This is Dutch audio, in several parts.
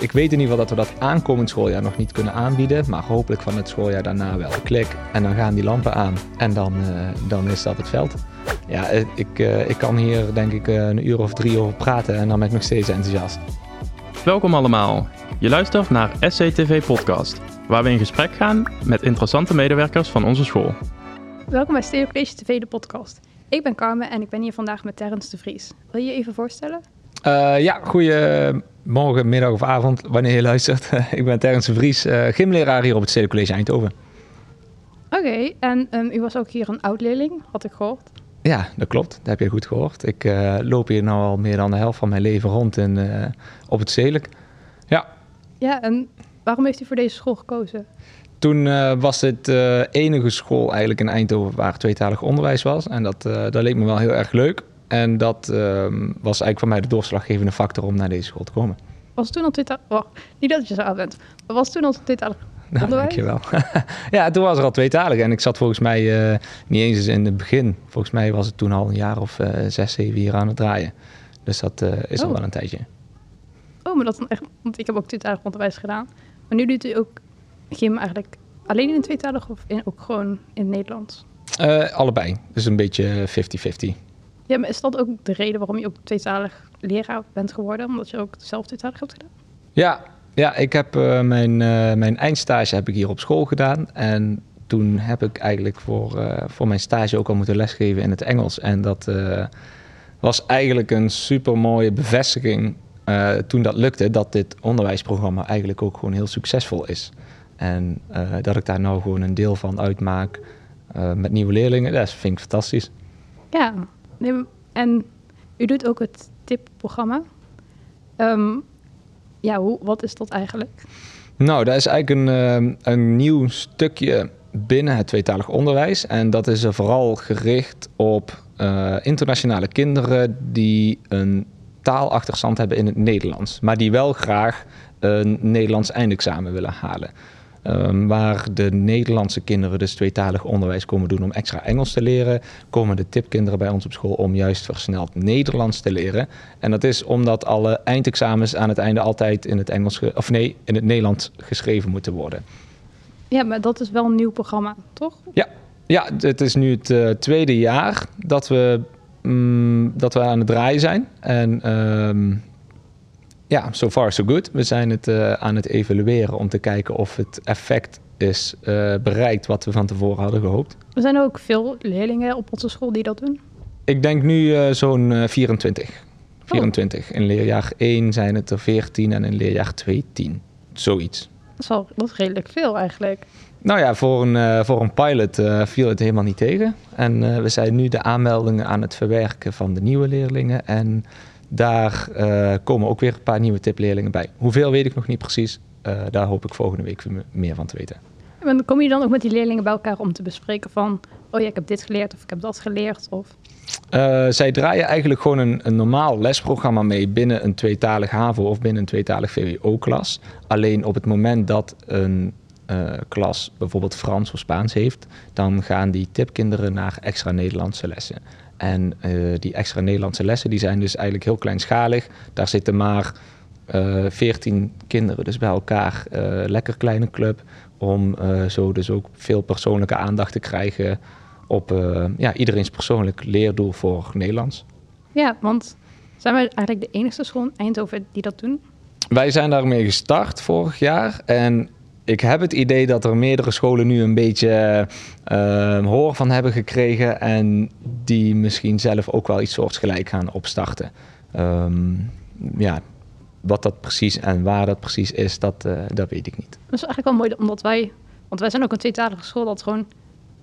ik weet in ieder geval dat we dat aankomend schooljaar nog niet kunnen aanbieden. Maar hopelijk van het schooljaar daarna wel. Klik en dan gaan die lampen aan. En dan, uh, dan is dat het veld. Ja, ik, uh, ik kan hier denk ik een uur of drie over praten en dan ben ik nog steeds enthousiast. Welkom allemaal. Je luistert naar SCTV Podcast, waar we in gesprek gaan met interessante medewerkers van onze school. Welkom bij Stereo College TV, de podcast. Ik ben Carmen en ik ben hier vandaag met Terrence de Vries. Wil je je even voorstellen? Uh, ja, goedemorgen, middag of avond, wanneer je luistert. ik ben Terrence Vries, uh, gymleraar hier op het Stedelijk College Eindhoven. Oké, okay, en um, u was ook hier een oud-leerling, had ik gehoord. Ja, dat klopt. Dat heb je goed gehoord. Ik uh, loop hier nu al meer dan de helft van mijn leven rond in, op het Stedelijk. Ja. Ja, en waarom heeft u voor deze school gekozen? Toen uh, was het enige school eigenlijk in Eindhoven waar tweetalig onderwijs was. En dat, dat leek me wel heel erg leuk. En dat ehm, was eigenlijk voor mij de doorslaggevende factor om naar deze school te komen. Was toen al tweetalig... Oh, niet dat je zo oud bent. Maar was het toen al tweetalig nou? Dankjewel. ja, toen was er al tweetalig. En ik zat volgens mij niet eens in het begin. Volgens mij was het toen al een jaar of zes, zeven hier aan het draaien. Dus dat is oh. al wel een tijdje. Oh, maar dat dan echt... Want ik heb ook tweetalig onderwijs gedaan. Maar nu doet u ook gym eigenlijk alleen in het tweetalig of in, ook gewoon in het Nederlands? Allebei. Dus een beetje 50-50. Ja, maar is dat ook de reden waarom je ook tweetalig leraar bent geworden? Omdat je ook zelf tweetalig hebt gedaan? Ja, ja ik heb uh, mijn, uh, mijn eindstage heb ik hier op school gedaan. En toen heb ik eigenlijk voor, voor mijn stage ook al moeten lesgeven in het Engels. En dat was eigenlijk een super mooie bevestiging toen dat lukte, dat dit onderwijsprogramma eigenlijk ook gewoon heel succesvol is. En dat ik daar nou gewoon een deel van uitmaak met nieuwe leerlingen, dat vind ik fantastisch. Ja, en u doet ook het TIP-programma. Um, ja, hoe, wat is dat eigenlijk? Nou, dat is eigenlijk een, uh, een nieuw stukje binnen het tweetalig onderwijs. En dat is vooral gericht op uh, internationale kinderen die een taalachterstand hebben in het Nederlands. Maar die wel graag een Nederlands eindexamen willen halen. Um, waar de Nederlandse kinderen dus tweetalig onderwijs komen doen om extra Engels te leren, komen de tipkinderen bij ons op school om juist versneld Nederlands te leren. En dat is omdat alle eindexamens aan het einde altijd in het Engels of nee, in het Nederlands geschreven moeten worden. Ja, maar dat is wel een nieuw programma, toch? Ja, ja het is nu het uh, tweede jaar dat we, um, dat we aan het draaien zijn. En um, ja, so far so good. We zijn het uh, aan het evalueren om te kijken of het effect is uh, bereikt wat we van tevoren hadden gehoopt. Er zijn ook veel leerlingen op onze school die dat doen. Ik denk nu uh, zo'n 24. 24. Oh. In leerjaar 1 zijn het er 14 en in leerjaar 2 10. Zoiets. Dat is, wel, dat is redelijk veel eigenlijk. Nou ja, voor een, voor een pilot viel het helemaal niet tegen. En we zijn nu de aanmeldingen aan het verwerken van de nieuwe leerlingen. En daar uh, komen ook weer een paar nieuwe tipleerlingen bij. Hoeveel weet ik nog niet precies. Uh, daar hoop ik volgende week meer van te weten. En kom je dan ook met die leerlingen bij elkaar om te bespreken van... oh ja, ik heb dit geleerd of ik heb dat geleerd? Of... Uh, zij draaien eigenlijk gewoon een, een, normaal lesprogramma mee binnen een tweetalig HAVO of binnen een tweetalig VWO-klas. Alleen op het moment dat een uh, klas bijvoorbeeld Frans of Spaans heeft, dan gaan die tipkinderen naar extra Nederlandse lessen. En uh, die extra Nederlandse lessen die zijn dus eigenlijk heel kleinschalig. Daar zitten maar uh, 14 kinderen dus bij elkaar. Uh, lekker kleine club. Om zo dus ook veel persoonlijke aandacht te krijgen op ja, iedereen's persoonlijk leerdoel voor Nederlands. Ja, want zijn wij eigenlijk de enige school in Eindhoven die dat doen? Wij zijn daarmee gestart vorig jaar. En ik heb het idee dat er meerdere scholen nu een beetje uh, hoor van hebben gekregen. En die misschien zelf ook wel iets soortgelijk gaan opstarten. Um, ja, wat dat precies en waar dat precies is, dat, uh, dat weet ik niet. Dat is eigenlijk wel mooi, omdat wij... Want wij zijn ook een tweetalige school dat gewoon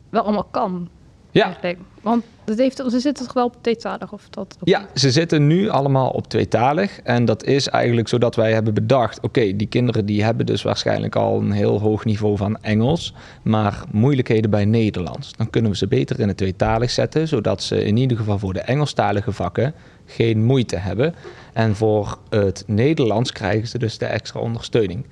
wel allemaal kan. Ja. Eigenlijk. Want het heeft, ze zitten toch wel op tweetalig? Of dat ja, ze zitten nu allemaal op tweetalig. En dat is eigenlijk zodat wij hebben bedacht... oké, die kinderen die hebben dus waarschijnlijk al een heel hoog niveau van Engels... maar moeilijkheden bij Nederlands. Dan kunnen we ze beter in het tweetalig zetten... zodat ze in ieder geval voor de Engelstalige vakken geen moeite hebben. En voor het Nederlands krijgen ze dus de extra ondersteuning.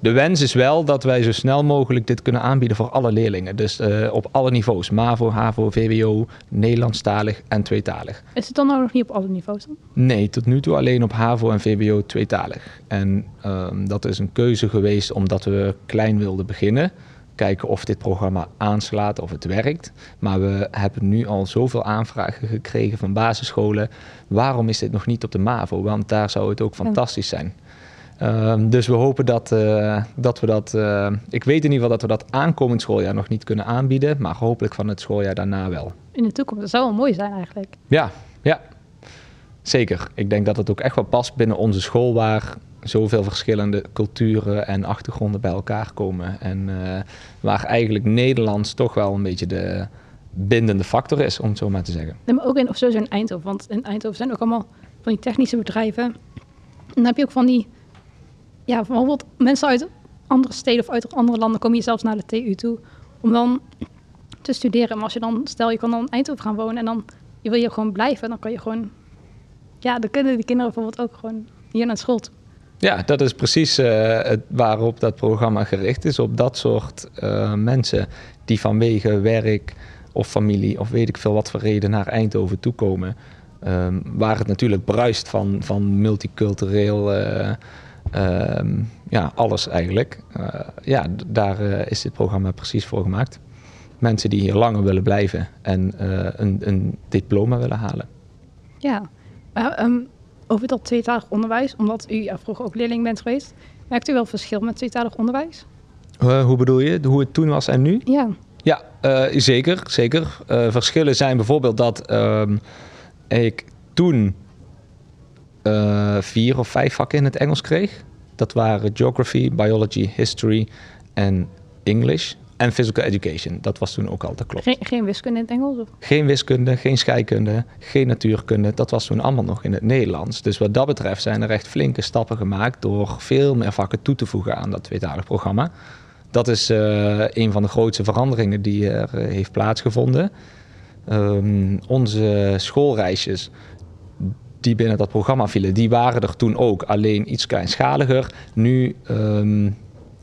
De wens is wel dat wij zo snel mogelijk dit kunnen aanbieden voor alle leerlingen. Dus eh, op alle niveaus. MAVO, HAVO, VWO, Nederlandstalig en tweetalig. Is het dan nou nog niet op alle niveaus dan? Nee, tot nu toe alleen op HAVO en VWO tweetalig. En ehm, dat is een keuze geweest omdat we klein wilden beginnen. Kijken of dit programma aanslaat, of het werkt. Maar we hebben nu al zoveel aanvragen gekregen van basisscholen. Waarom is dit nog niet op de MAVO? Want daar zou het ook fantastisch zijn. Ehm, dus we hopen dat, eh, dat we dat. eh, ik weet in ieder geval dat we dat aankomend schooljaar nog niet kunnen aanbieden. Maar hopelijk van het schooljaar daarna wel. In de toekomst. Dat zou wel mooi zijn eigenlijk. Ja, ja. Zeker. Ik denk dat het ook echt wel past binnen onze school waar zoveel verschillende culturen en achtergronden bij elkaar komen. En eh, waar eigenlijk Nederlands toch wel een beetje de bindende factor is, om het zo maar te zeggen. Nee, maar ook in, of sowieso in Eindhoven. Want in Eindhoven zijn ook allemaal van die technische bedrijven. En dan heb je ook van die... Ja, bijvoorbeeld mensen uit andere steden of uit andere landen komen hier zelfs naar de TU toe. Om dan te studeren. Maar als je dan... Stel, je kan dan in Eindhoven gaan wonen en dan... Je wil hier gewoon blijven. Dan kan je gewoon... Ja, dan kunnen die kinderen bijvoorbeeld ook gewoon hier naar school. Ja, dat is precies eh, waarop dat programma gericht is. Op dat soort eh, mensen die vanwege werk of familie of weet ik veel wat voor reden naar Eindhoven toekomen. Ehm, waar het natuurlijk bruist van, van multicultureel, eh, ehm, ja, alles eigenlijk. Eh, ja, daar eh, is dit programma precies voor gemaakt. Mensen die hier langer willen blijven en eh, een, een diploma willen halen. Ja, ehm, over dat tweetalig onderwijs, omdat u ja, vroeger ook leerling bent geweest, merkt u wel verschil met tweetalig onderwijs? Hoe bedoel je? Hoe het toen was en nu? Ja, Ja, zeker. zeker. Verschillen zijn bijvoorbeeld dat ehm, ik toen eh, vier of vijf vakken in het Engels kreeg. Dat waren Geography, Biology, History en English. En Physical Education. Dat was toen ook al, dat klopt. geen, geen wiskunde in het Engels? Of? Geen wiskunde, geen scheikunde, geen natuurkunde. Dat was toen allemaal nog in het Nederlands. Dus wat dat betreft zijn er echt flinke stappen gemaakt door veel meer vakken toe te voegen aan dat tweetalig programma. Dat is eh, een van de grootste veranderingen die er eh, heeft plaatsgevonden. Ehm, onze schoolreisjes die binnen dat programma vielen, die waren er toen ook, alleen iets kleinschaliger. Nu ehm,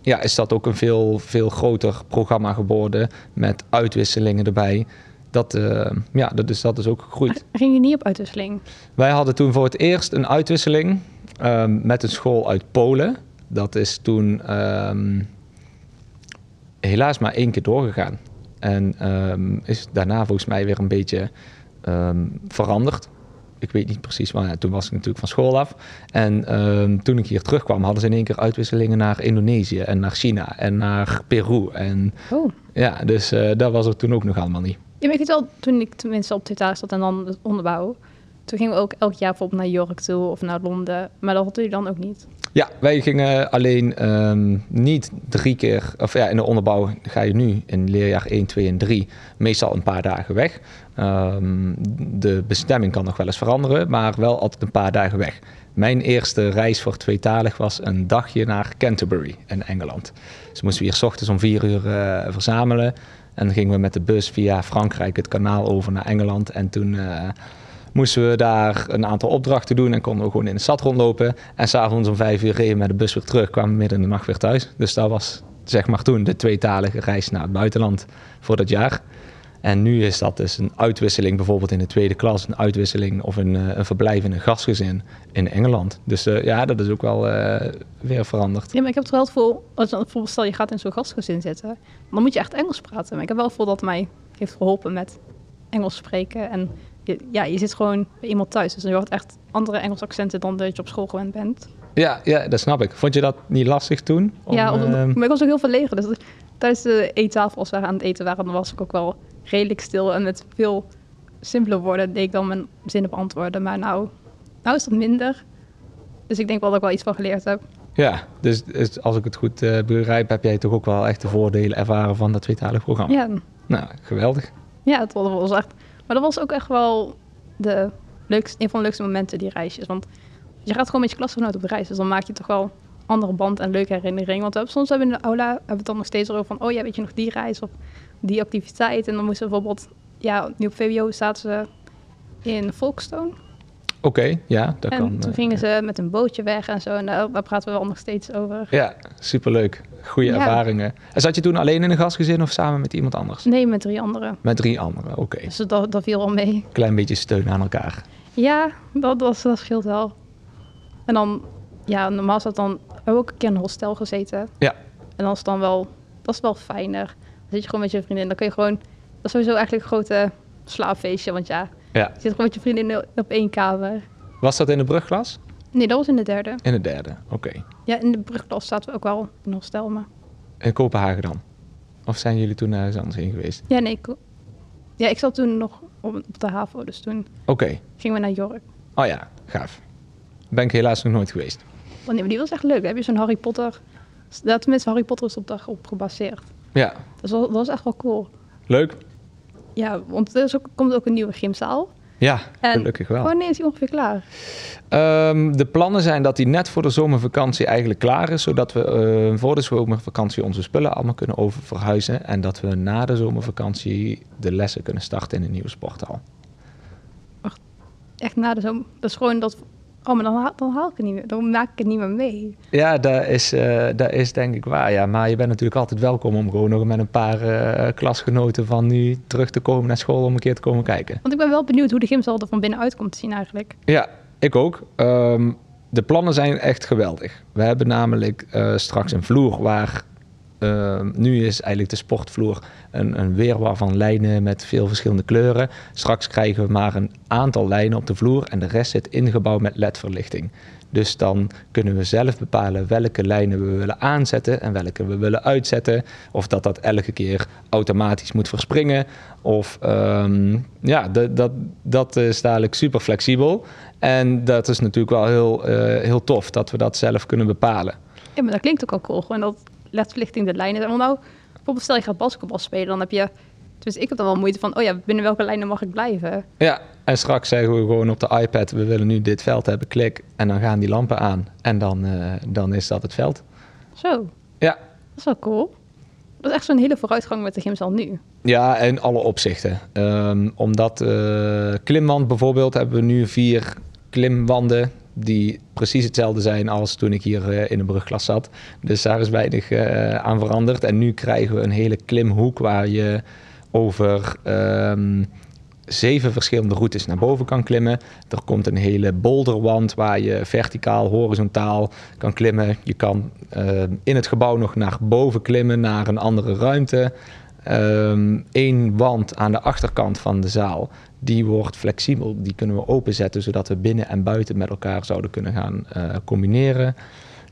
ja, is dat ook een veel, veel groter programma geworden met uitwisselingen erbij. Dat, eh, ja, dat is, dat is ook gegroeid. Ging je niet op uitwisseling? Wij hadden toen voor het eerst een uitwisseling ehm, met een school uit Polen. Dat is toen ehm, helaas maar één keer doorgegaan. En ehm, is daarna volgens mij weer een beetje ehm, veranderd. Ik weet niet precies, maar ja, toen was ik natuurlijk van school af. En ehm, toen ik hier terugkwam, hadden ze in één keer uitwisselingen naar Indonesië en naar China en naar Peru. En Oh. ja, dus eh, dat was er toen ook nog allemaal niet. Ja, maar ik weet wel, toen ik tenminste op tweetalig zat en dan het onderbouw, toen gingen we ook elk jaar bijvoorbeeld naar York toe of naar Londen. Maar dat hadden jullie dan ook niet. Ja, wij gingen alleen ehm, niet drie keer, of ja, in de onderbouw ga je nu in leerjaar 1, 2 en 3 meestal een paar dagen weg. Ehm, de bestemming kan nog wel eens veranderen, maar wel altijd een paar dagen weg. Mijn eerste reis voor tweetalig was een dagje naar Canterbury in Engeland. Dus moesten we hier 's ochtends om vier uur eh, verzamelen. En dan gingen we met de bus via Frankrijk het kanaal over naar Engeland. En toen eh, moesten we daar een aantal opdrachten doen en konden we gewoon in de stad rondlopen. En s'avonds om vijf uur reden we met de bus weer terug, kwamen we midden in de nacht weer thuis. Dus dat was zeg maar toen de tweetalige reis naar het buitenland voor dat jaar. En nu is dat dus een uitwisseling, bijvoorbeeld in de tweede klas, een uitwisseling of een, eh, een verblijf in een gastgezin in Engeland. Dus eh, ja, dat is ook wel eh, weer veranderd. Ja, maar ik heb toch wel het gevoel, als je, bijvoorbeeld stel je gaat in zo'n gastgezin zitten, dan moet je echt Engels praten. Maar ik heb wel het gevoel dat het mij heeft geholpen met Engels spreken. En je, ja, je zit gewoon bij iemand thuis, dus je hoort echt andere Engelse accenten dan dat je op school gewend bent. Ja, ja, dat snap ik. Vond je dat niet lastig toen? Om, ja, of, ehm, maar ik was ook heel verlegen. Dus tijdens de eettafel, als we aan het eten waren, dan was ik ook wel redelijk stil. En met veel simpele woorden deed ik dan mijn zinnen beantwoorden. Maar nou, nou is dat minder. Dus ik denk wel dat ik wel iets van geleerd heb. Ja, dus, dus als ik het goed eh, begrijp, heb jij toch ook wel echt de voordelen ervaren van dat tweetalig programma. Ja, Nou, geweldig. ja het was echt... Maar dat was ook echt wel de leukste, een van de leukste momenten, die reisjes. Want je gaat gewoon met je klasgenoot op reis. Dus dan maak je toch wel andere band en leuke herinneringen. Want soms hebben we in de aula hebben we het dan nog steeds over van... Oh ja, weet je nog die reis of die activiteit? En dan moesten bijvoorbeeld... Ja, nu op VWO zaten ze in Folkestone. Oké, ja, dat en kan. toen eh, gingen ze met een bootje weg en zo. En daar, praten we wel nog steeds over. Ja, superleuk. Goede Ja. ervaringen. En zat je toen alleen in een gastgezin of samen met iemand anders? Nee, met drie anderen. Met drie anderen, oké. Dus dat, dat viel wel mee. Klein beetje steun aan elkaar. Ja, dat, dat, dat scheelt wel. En dan, ja, normaal dat dan ook een keer in een hostel gezeten. Ja. En dan is het dan wel, dat is wel fijner. Dan zit je gewoon met je vriendin. Dan kun je gewoon, dat is sowieso eigenlijk een grote slaapfeestje. Want ja, Ja. je zit gewoon met je vriendin op één kamer. Was dat in de brugklas? Nee, dat was in de derde. In de derde, oké. Ja, in de brugklas zaten we ook wel in hostel. Maar In Kopenhagen dan? Of zijn jullie toen ergens anders heen geweest? ja, nee, ik, ja, ik zat toen nog op, op de HAVO. Dus toen Oké. gingen we naar York. Oh ja, gaaf. Ben ik helaas nog nooit geweest. Oh, nee, maar die was echt leuk. Dan heb je zo'n Harry Potter... Ja, tenminste, Harry Potter is op daarop gebaseerd. Ja, Dus dat, dat was echt wel cool. leuk. Ja, want er is ook, komt ook een nieuwe gymzaal. Ja, En gelukkig wel. Wanneer is die ongeveer klaar? Ehm, de plannen zijn dat die net voor de zomervakantie eigenlijk klaar is, zodat we eh, voor de zomervakantie onze spullen allemaal kunnen oververhuizen en dat we na de zomervakantie de lessen kunnen starten in een nieuwe sporthal. Echt na de zomer. Dat is gewoon dat... Oh, maar dan, haal- dan haal ik het niet meer. Dan maak ik het niet meer mee. Ja, dat is, eh, dat is denk ik waar. Ja. Maar je bent natuurlijk altijd welkom om gewoon nog met een paar eh, klasgenoten van nu terug te komen naar school om een keer te komen kijken. Want ik ben wel benieuwd hoe de gymzaal er van binnenuit komt te zien eigenlijk. Ja, ik ook. Ehm, de plannen zijn echt geweldig. We hebben namelijk eh, straks een vloer waar ehm, nu is eigenlijk de sportvloer een, een weerwar van lijnen met veel verschillende kleuren. Straks krijgen we maar een aantal lijnen op de vloer en de rest zit ingebouwd met LED-verlichting. Dus dan kunnen we zelf bepalen welke lijnen we willen aanzetten en welke we willen uitzetten. Of dat dat elke keer automatisch moet verspringen. Of ehm, ja, dat, dat, dat is dadelijk super flexibel. En dat is natuurlijk wel heel, eh, heel tof dat we dat zelf kunnen bepalen. Ja, maar dat klinkt ook al cool. Dat ledverlichting de lijnen. Want nou, bijvoorbeeld stel je gaat basketbal spelen, dan heb je... Dus ik heb dan wel moeite van, oh ja, binnen welke lijnen mag ik blijven? Ja, en straks zeggen we gewoon op de iPad, we willen nu dit veld hebben, klik. En dan gaan die lampen aan en dan, eh, dan is dat het veld. Zo, Ja, dat is wel cool. Dat is echt zo'n hele vooruitgang met de gymzaal nu. Ja, in alle opzichten. Ehm, omdat eh, klimwand bijvoorbeeld hebben we nu vier klimwanden die precies hetzelfde zijn als toen ik hier eh, in de brugklas zat. Dus daar is weinig eh, aan veranderd. En nu krijgen we een hele klimhoek waar je over ehm, zeven verschillende routes naar boven kan klimmen. Er komt een hele boulderwand waar je verticaal, horizontaal kan klimmen. Je kan eh, in het gebouw nog naar boven klimmen, naar een andere ruimte. Eén wand aan de achterkant van de zaal, die wordt flexibel. Die kunnen we openzetten, zodat we binnen en buiten met elkaar zouden kunnen gaan eh, combineren.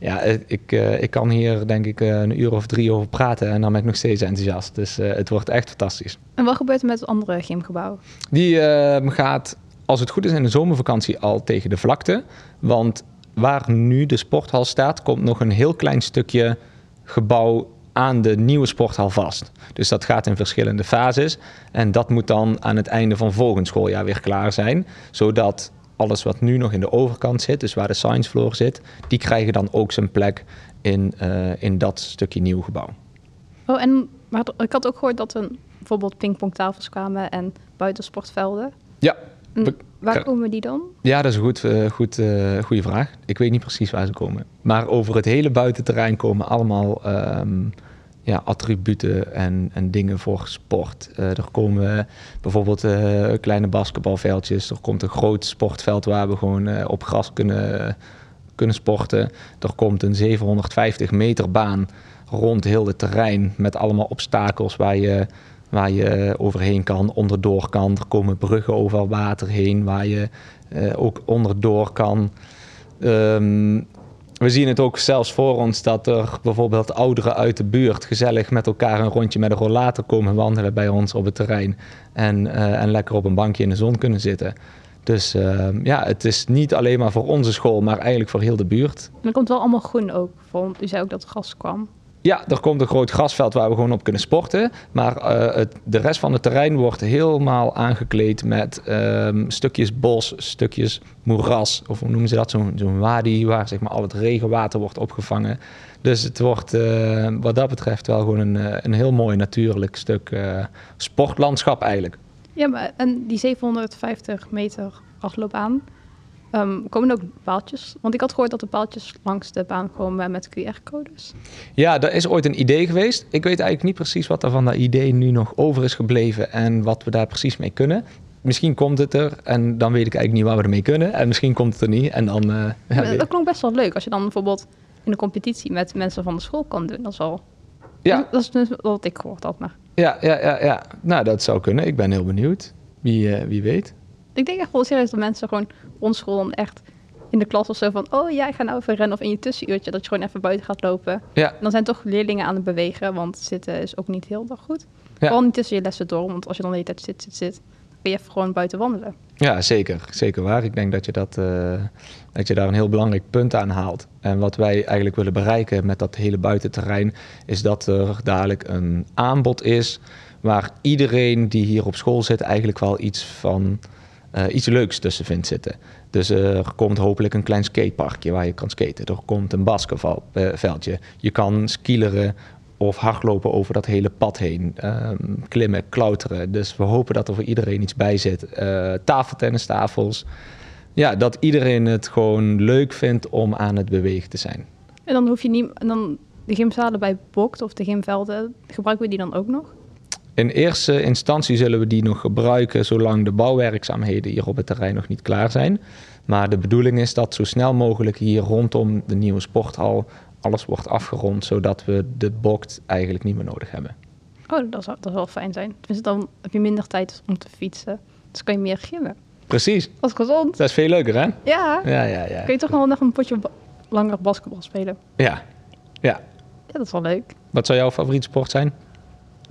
Ja, eh, ik, eh, ik kan hier denk ik een uur of drie over praten en dan ben ik nog steeds enthousiast. Dus het wordt echt fantastisch. En wat gebeurt er met het andere gymgebouw? Die eh, gaat, als het goed is, in de zomervakantie al tegen de vlakte. Want waar nu de sporthal staat, komt nog een heel klein stukje gebouw aan de nieuwe sporthal vast. Dus dat gaat in verschillende fases. En dat moet dan aan het einde van volgend schooljaar weer klaar zijn. Zodat alles wat nu nog in de overkant zit, dus waar de science floor zit, die krijgen dan ook zijn plek in, eh, in dat stukje nieuw gebouw. Oh, en maar ik had ook gehoord dat er bijvoorbeeld pingpongtafels kwamen en buitensportvelden. Ja, We- waar komen die dan? Ja, dat is een goed, eh, goed, eh, goede vraag. Ik weet niet precies waar ze komen. Maar over het hele buitenterrein komen allemaal ehm, ja, attributen en, en dingen voor sport. Eh, er komen bijvoorbeeld kleine basketbalveldjes. Er komt een groot sportveld waar we gewoon op gras kunnen, kunnen sporten. Er komt een 750 meter baan rond heel het terrein met allemaal obstakels waar je, waar je overheen kan, onderdoor kan. Er komen bruggen over water heen waar je eh, ook onderdoor kan. Ehm, we zien het ook zelfs voor ons dat er bijvoorbeeld ouderen uit de buurt gezellig met elkaar een rondje met een rollator komen wandelen bij ons op het terrein. En, eh, en lekker op een bankje in de zon kunnen zitten. Dus ehm, ja, het is niet alleen maar voor onze school, maar eigenlijk voor heel de buurt. Er komt wel allemaal groen ook. Want u zei ook dat gas kwam. Ja, er komt een groot grasveld waar we gewoon op kunnen sporten. Maar eh, het, de rest van het terrein wordt helemaal aangekleed met ehm, stukjes bos, stukjes moeras. Of hoe noemen ze dat? Zo'n zo'n wadi waar zeg maar, al het regenwater wordt opgevangen. Dus het wordt eh, wat dat betreft wel gewoon een, eh, een heel mooi natuurlijk stuk sportlandschap eigenlijk. Ja, maar en die 750 meter afloop aan. Ehm, komen er ook paaltjes? Want ik had gehoord dat de paaltjes langs de baan komen met QR-codes. Ja, dat is ooit een idee geweest. Ik weet eigenlijk niet precies wat er van dat idee nu nog over is gebleven en wat we daar precies mee kunnen. Misschien komt het er en dan weet ik eigenlijk niet waar we ermee kunnen. En misschien komt het er niet en dan... eh, ja, dat klonk best wel leuk. Als je dan bijvoorbeeld in een competitie met mensen van de school kan doen. Dat is wel... ja, Dat is dus wat ik gehoord had. Maar ja, ja, ja, ja. Nou, dat zou kunnen. Ik ben heel benieuwd. Wie, eh, wie weet. Ik denk echt wel serieus dat mensen gewoon op school dan echt in de klas of zo van... Oh ja, ik ga nou even rennen. Of in je tussenuurtje dat je gewoon even buiten gaat lopen. Ja, En dan zijn toch leerlingen aan het bewegen. Want zitten is ook niet heel erg goed. Ja. Vooral niet tussen je lessen door. Want als je dan de hele tijd zit, zit, zit... Dan kun je even gewoon buiten wandelen. Ja, zeker. Zeker waar. Ik denk dat je, dat, eh, dat je daar een heel belangrijk punt aan haalt. En wat wij eigenlijk willen bereiken met dat hele buitenterrein... is dat er dadelijk een aanbod is... waar iedereen die hier op school zit eigenlijk wel iets van... eh, iets leuks tussen vindt zitten. Dus eh, er komt hopelijk een klein skateparkje waar je kan skaten. Er komt een basketbalveldje. Je kan skileren of hardlopen over dat hele pad heen. Ehm, klimmen, klauteren. Dus we hopen dat er voor iedereen iets bij zit. Eh tafeltennistafels. Ja, dat iedereen het gewoon leuk vindt om aan het bewegen te zijn. En dan hoef je niet... Dan de gymzalen bij Bokt of de gymvelden... Gebruiken we die dan ook nog? In eerste instantie zullen we die nog gebruiken zolang de bouwwerkzaamheden hier op het terrein nog niet klaar zijn. Maar de bedoeling is dat zo snel mogelijk hier rondom de nieuwe sporthal alles wordt afgerond, zodat we de bokt eigenlijk niet meer nodig hebben. Oh, dat zou, dat zou wel fijn zijn. Tenminste, dan heb je minder tijd om te fietsen. Dus kan je meer gymmen. Precies, Dat is gezond. dat is veel leuker hè? Ja. Ja, ja, ja. Kun je toch nog wel nog een potje ba- langer basketbal spelen? Ja, ja. Ja, dat is wel leuk. Wat zou jouw favoriete sport zijn?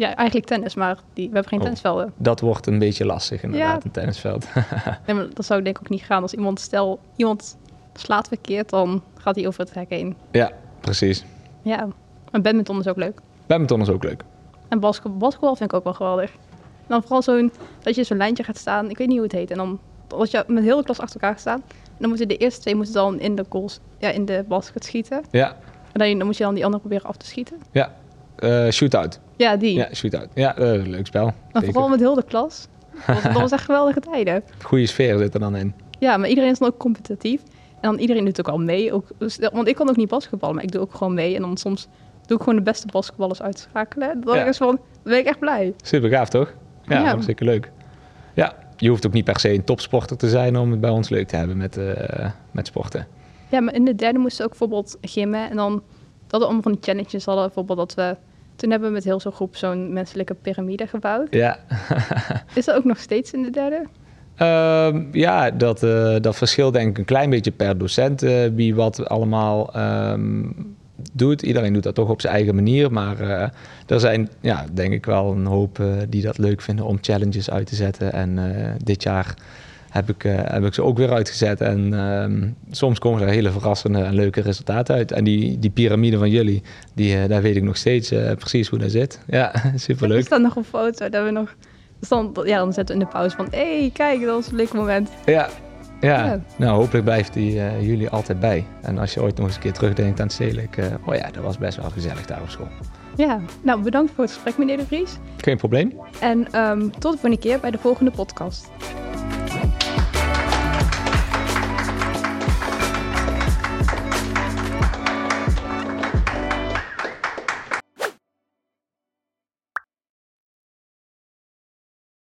Ja, eigenlijk tennis, maar die, we hebben geen Oh. tennisvelden. Dat wordt een beetje lastig inderdaad, Ja. een tennisveld. Nee, maar dat zou denk ik ook niet gaan. Als iemand, stel, iemand slaat verkeerd, dan gaat hij over het hek heen. ja, precies. Ja, en badminton is ook leuk. Badminton is ook leuk. En basket, basketbal vind ik ook wel geweldig. En dan vooral zo'n, dat je zo'n lijntje gaat staan. Ik weet niet hoe het heet. En dan, als je met heel de klas achter elkaar gaat staan. En dan moeten de eerste twee moeten dan in de goals, ja, in de basket schieten. Ja, En dan, dan moet je dan die andere proberen af te schieten. ja. Eh shootout. Ja, die. Ja, shootout. Ja, eh, leuk spel. Maar vooral met heel de klas. Dat was, echt geweldige tijden. Goede sfeer zit er dan in. Ja, maar iedereen is dan ook competitief. En dan iedereen doet ook al mee. Ook, dus- want ik kan ook niet basketballen, maar ik doe ook gewoon mee. En dan soms doe ik gewoon de beste basketballers uitschakelen. Dat Ja. is van, dan ben ik echt blij. Super gaaf, toch? Ja, Ja. zeker leuk. Ja, je hoeft ook niet per se een topsporter te zijn om het bij ons leuk te hebben met, eh, met sporten. Ja, maar in de derde moesten we ook bijvoorbeeld gymmen. En dan dat we allemaal van die challenges hadden. Bijvoorbeeld dat we... Toen hebben we met heel zo'n groep zo'n menselijke piramide gebouwd. Ja, Is dat ook nog steeds in de derde? Ehm, ja dat, eh, dat verschilt denk ik een klein beetje per docent eh, wie wat allemaal ehm, doet. Iedereen doet dat toch op zijn eigen manier, maar eh, er zijn ja, denk ik wel een hoop die dat leuk vinden om challenges uit te zetten. En dit jaar heb ik, eh, heb ik ze ook weer uitgezet en ehm, soms komen er hele verrassende en leuke resultaten uit. En die, die piramide van jullie, die, eh, daar weet ik nog steeds eh, precies hoe dat zit. Ja, Er superleuk. staat nog een foto dat we nog... Dan, ja, dan zetten we in de pauze van... Hé, hey, kijk, dat was een leuk moment. Ja, ja. Ja. nou hopelijk blijft die jullie altijd bij. En als je ooit nog eens een keer terugdenkt aan het stedelijk, oh ja, dat was best wel gezellig daar op school. Ja, nou bedankt voor het gesprek, meneer De Vries. Geen probleem. En ehm, tot de volgende keer bij de volgende podcast.